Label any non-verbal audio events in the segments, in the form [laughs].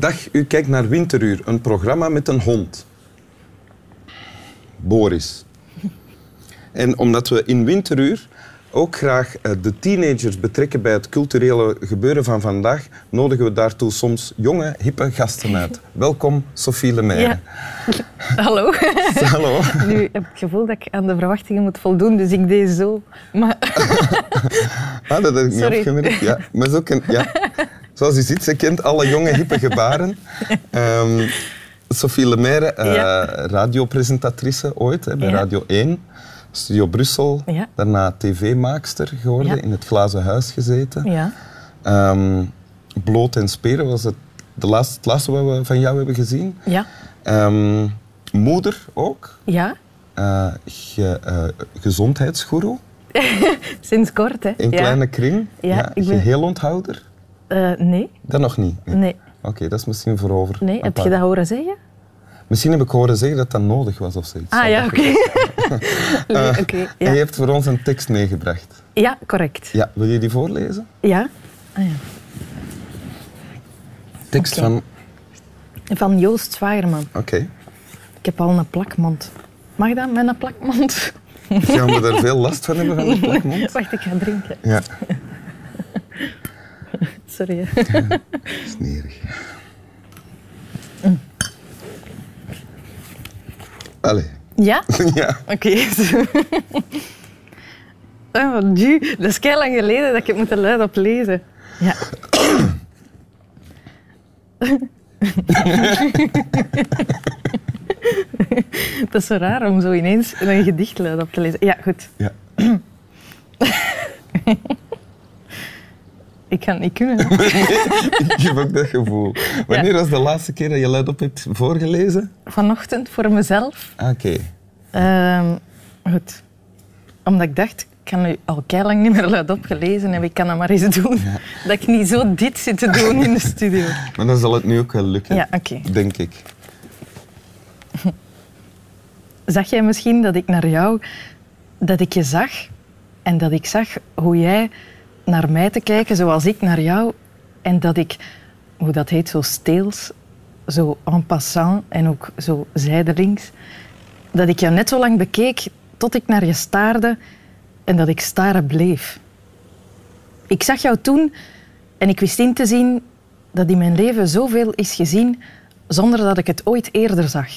Dag, u kijkt naar Winteruur, een programma met een hond. Boris. En omdat we in Winteruur ook graag eh, de teenagers betrekken bij het culturele gebeuren van vandaag, nodigen we daartoe soms jonge, hippe gasten uit. Welkom, Sophie Lemeyre. Ja. Hallo. Hallo. Nu heb ik het gevoel dat ik aan de verwachtingen moet voldoen, dus ik deed zo. Maar Ah, dat heb ik niet Sorry. opgemerkt. Ja, maar zo ken, ja. Zoals u ziet, ze kent alle jonge, hippe gebaren. [laughs] Ehm, Sophie Lemeyre, eh, Ja. radiopresentatrice ooit hè, bij Ja. Radio 1. Studio Brussel, Ja. daarna tv-maakster geworden, in het Glazen Huis gezeten. ja, Ehm, Bloot en Speren was het, de laatste, het laatste wat we van jou hebben gezien. ja, Ehm, moeder ook, ja. Eh, ge, eh, gezondheidsgoeroe [laughs] Sinds kort, hè? in kleine kring. Ja, ik ben- Eh, nee, Dat nog niet. Nee. nee, Oké, dat is misschien voor over. nee. Heb paar- je dat horen zeggen? Misschien heb ik horen zeggen dat dat nodig was of zoiets. Ah ja, oké. Nee, [laughs] Eh, oké, En je ja. hebt voor ons een tekst meegebracht. ja, correct. Ja, wil je die voorlezen? Ja. Ah, ja. Tekst van... Van Joost Zwagerman. Oké. Ik heb al een plakmond. Mag dat met een plakmond? Gaan we er veel last van hebben van de [laughs] plakmond? Wacht, ik ga drinken. Ja, Sorry. hè. [laughs] smerig. Allee. Ja? [laughs] Ja. Oké. [laughs] oh, du, dat is kei lang geleden dat ik het moet luid op lezen. Ja. dat is zo raar om zo ineens een gedicht luid op te lezen. Ja, goed. ja. Ik ga het niet kunnen. [laughs] Ik heb ook dat gevoel. Wanneer was de laatste keer dat je luidop hebt voorgelezen? Vanochtend voor mezelf. Ah, Oké. Ehm, goed. Omdat ik dacht, ik kan nu al lang niet meer luid opgelezen en ik kan dat maar eens doen. Dat ik niet zo dit zit te doen in de studio. Maar dan zal het nu ook wel lukken. Ja, oké. Denk ik. Zag jij misschien dat ik naar jou, dat ik je zag en dat ik zag hoe jij naar mij te kijken zoals ik naar jou en dat ik, hoe dat heet, zo steels, zo en passant en ook zo zijdelings, dat ik jou net zo lang bekeek tot ik naar je staarde en dat ik staren bleef. Ik zag jou toen en ik wist in te zien dat in mijn leven zoveel is gezien zonder dat ik het ooit eerder zag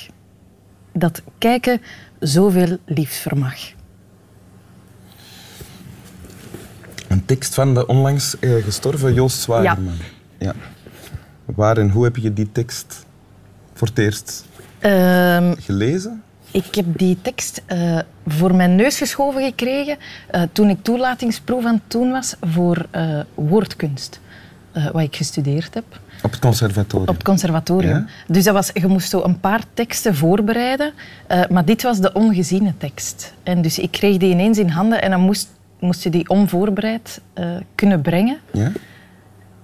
dat kijken zoveel liefs vermag. Een tekst van de onlangs eh, gestorven Joost Zwagerman. Ja. Waar en hoe heb je die tekst voor het eerst Ehm, gelezen? ik heb die tekst eh, voor mijn neus geschoven gekregen eh, toen ik toelatingsproef aan het doen was voor woordkunst, wat ik gestudeerd heb. Op het conservatorium. Op het conservatorium. Ja? Dus dat was, je moest zo een paar teksten voorbereiden, maar dit was de ongeziene tekst. En dus ik kreeg die ineens in handen en dan moest, moest je die onvoorbereid eh, kunnen brengen. Ja?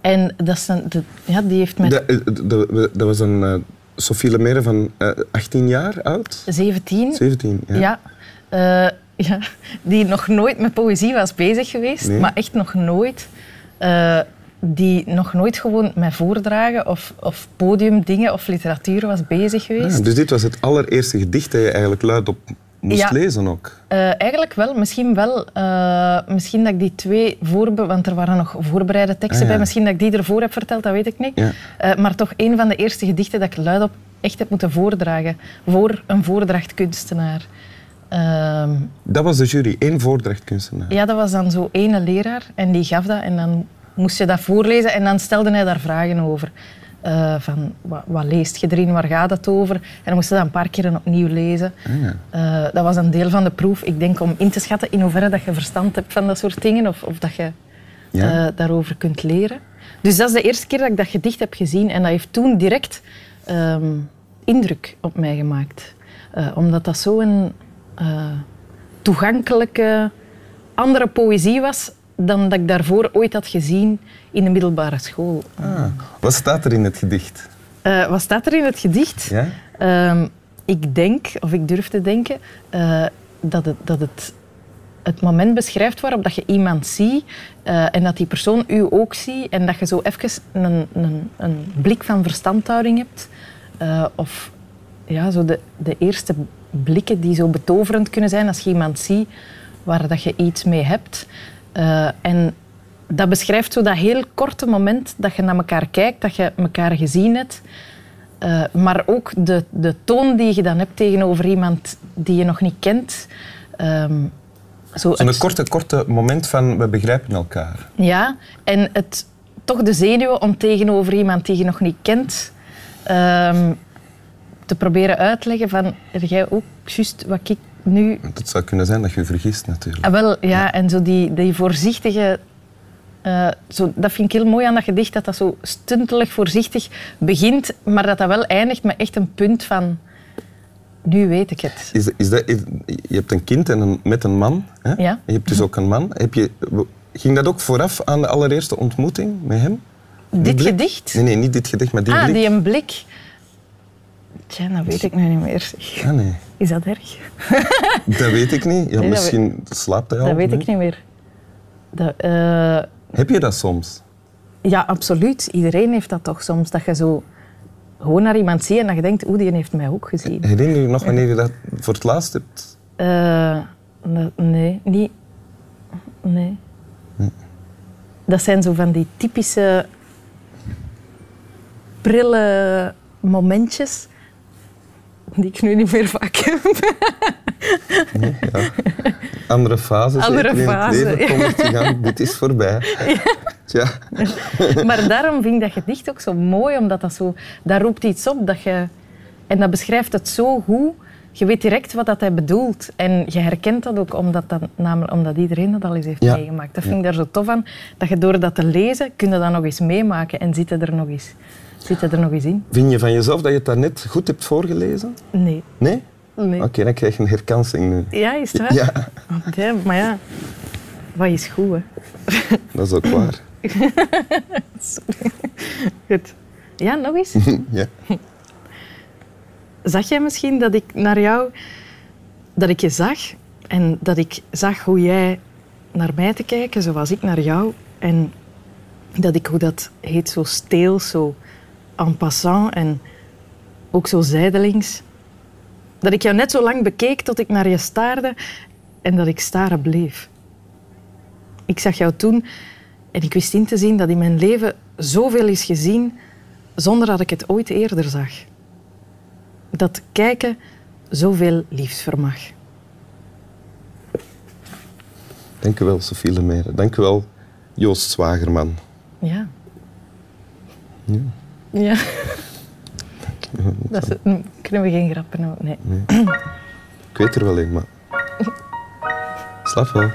En dat is een, de, ja, die heeft met De- eh, de- dat was een eh, Sophie Lemere van eh, 18 jaar oud? 17 17, ja. Ja. ja, die nog nooit met poëzie was bezig geweest, Nee. maar echt nog nooit. die nog nooit gewoon met voordragen of, of podiumdingen of literatuur was bezig geweest. Ah, dus dit was het allereerste gedicht dat je eigenlijk luidop moest Ja. lezen ook. Eh, eigenlijk wel, misschien wel. eh, misschien dat ik die twee voorbe... Want er waren nog voorbereide teksten Ah, ja. bij. Misschien dat ik die ervoor heb verteld, dat weet ik niet. Ja. Eh, maar toch een van de eerste gedichten dat ik luidop echt heb moeten voordragen. Voor een voordrachtkunstenaar. Ehm, Dat was de jury, één voordrachtkunstenaar. Ja, dat was dan zo ene leraar en die gaf dat en dan moest je dat voorlezen en dan stelde hij daar vragen over. Eh, van, wat, wat leest je erin, waar gaat het over? En dan moest je dat een paar keer opnieuw lezen. Ah, ja. Eh, dat was een deel van de proef, ik denk om in te schatten in hoeverre dat je verstand hebt van dat soort dingen of, of dat je Ja. eh, daarover kunt leren. Dus dat is de eerste keer dat ik dat gedicht heb gezien en dat heeft toen direct ehm, indruk op mij gemaakt. Omdat dat zo'n toegankelijke, andere poëzie was dan dat ik daarvoor ooit had gezien in de middelbare school. Ah, wat staat er in het gedicht? Eh, wat staat er in het gedicht? Ja? Ehm, ik denk, of ik durf te denken, eh, dat, het, dat het het moment beschrijft waarop dat je iemand ziet eh, en dat die persoon u ook ziet en dat je zo even een, een, een blik van verstandhouding hebt. Of ja, zo de, de eerste blikken die zo betoverend kunnen zijn als je iemand ziet waar dat je iets mee hebt. Eh, en dat beschrijft zo dat heel korte moment dat je naar elkaar kijkt, dat je elkaar gezien hebt. Uh, maar ook de, de toon die je dan hebt tegenover iemand die je nog niet kent. Um, zo Zo'n korte, korte moment van we begrijpen elkaar. Ja, en het, toch de zenuw om tegenover iemand die je nog niet kent um, te proberen uitleggen van, heb jij ook juist wat ik nu... Het zou kunnen zijn dat je vergist natuurlijk. Ah, wel, ja, en zo die, die voorzichtige... Uh, zo, dat vind ik heel mooi aan dat gedicht, dat dat zo stuntelig voorzichtig begint, maar dat dat wel eindigt met echt een punt van... Nu weet ik het. Is, is dat, je hebt een kind en een, met een man. Hè? Ja. Je hebt dus ook een man. Heb je, ging dat ook vooraf aan de allereerste ontmoeting met hem? dit gedicht? Nee, nee, niet dit gedicht, maar die ah, blik. die een blik. Tja, dat weet ik nu niet meer. Ah, nee. Is dat erg? [laughs] dat weet ik niet. Ja, Nee, misschien slaapt hij al. Dat weet nee? ik niet meer. Dat, eh, Heb je dat soms? ja, absoluut. Iedereen heeft dat toch soms. Dat je zo gewoon naar iemand ziet en dat je denkt, oeh, die heeft mij ook gezien. Herinner je je nog wanneer je dat voor het laatst hebt? Eh, ne- nee, niet. Nee. Dat zijn zo van die typische prille momentjes die ik nu niet meer vaak heb. Ja. Andere fases Andere zeker in fase, het leven ja. te gaan. Dit is voorbij. [laughs] Tja. Maar daarom vind ik dat gedicht ook zo mooi, omdat dat zo... Dat roept iets op dat je... En dat beschrijft het zo goed. Je weet direct wat dat hij bedoelt. En je herkent dat ook, omdat, dat, namelijk, omdat iedereen dat al eens heeft Ja. meegemaakt. Dat vind ik daar zo tof aan. Dat je door dat te lezen, kun je dat nog eens meemaken en zit er nog eens, zit je er nog eens in. Vind je van jezelf dat je het daarnet goed hebt voorgelezen? Nee. Nee? nee. Oké, dan krijg je een herkansing nu. Ja, is het waar? Ja, maar ja, wat is goed, hè? [laughs] dat is ook waar. [laughs] Goed. Ja, nog eens. [laughs] ja. Zag jij misschien dat ik naar jou, dat ik je zag en dat ik zag hoe jij naar mij te kijken, zoals ik naar jou, en dat ik, hoe dat heet, zo steels, zo en passant en ook zo zijdelings, dat ik jou net zo lang bekeek tot ik naar je staarde en dat ik staren bleef. Ik zag jou toen en ik wist in te zien dat in mijn leven zoveel is gezien zonder dat ik het ooit eerder zag dat kijken zoveel liefs vermag. Dank u wel, Sophie Lemere. Dank u wel, Joost Zwagerman. Ja. Ja. Dat is, mm, kunnen we geen grappen houden? Nee. Ik weet er wel een, maar... [laughs] Slaap wel.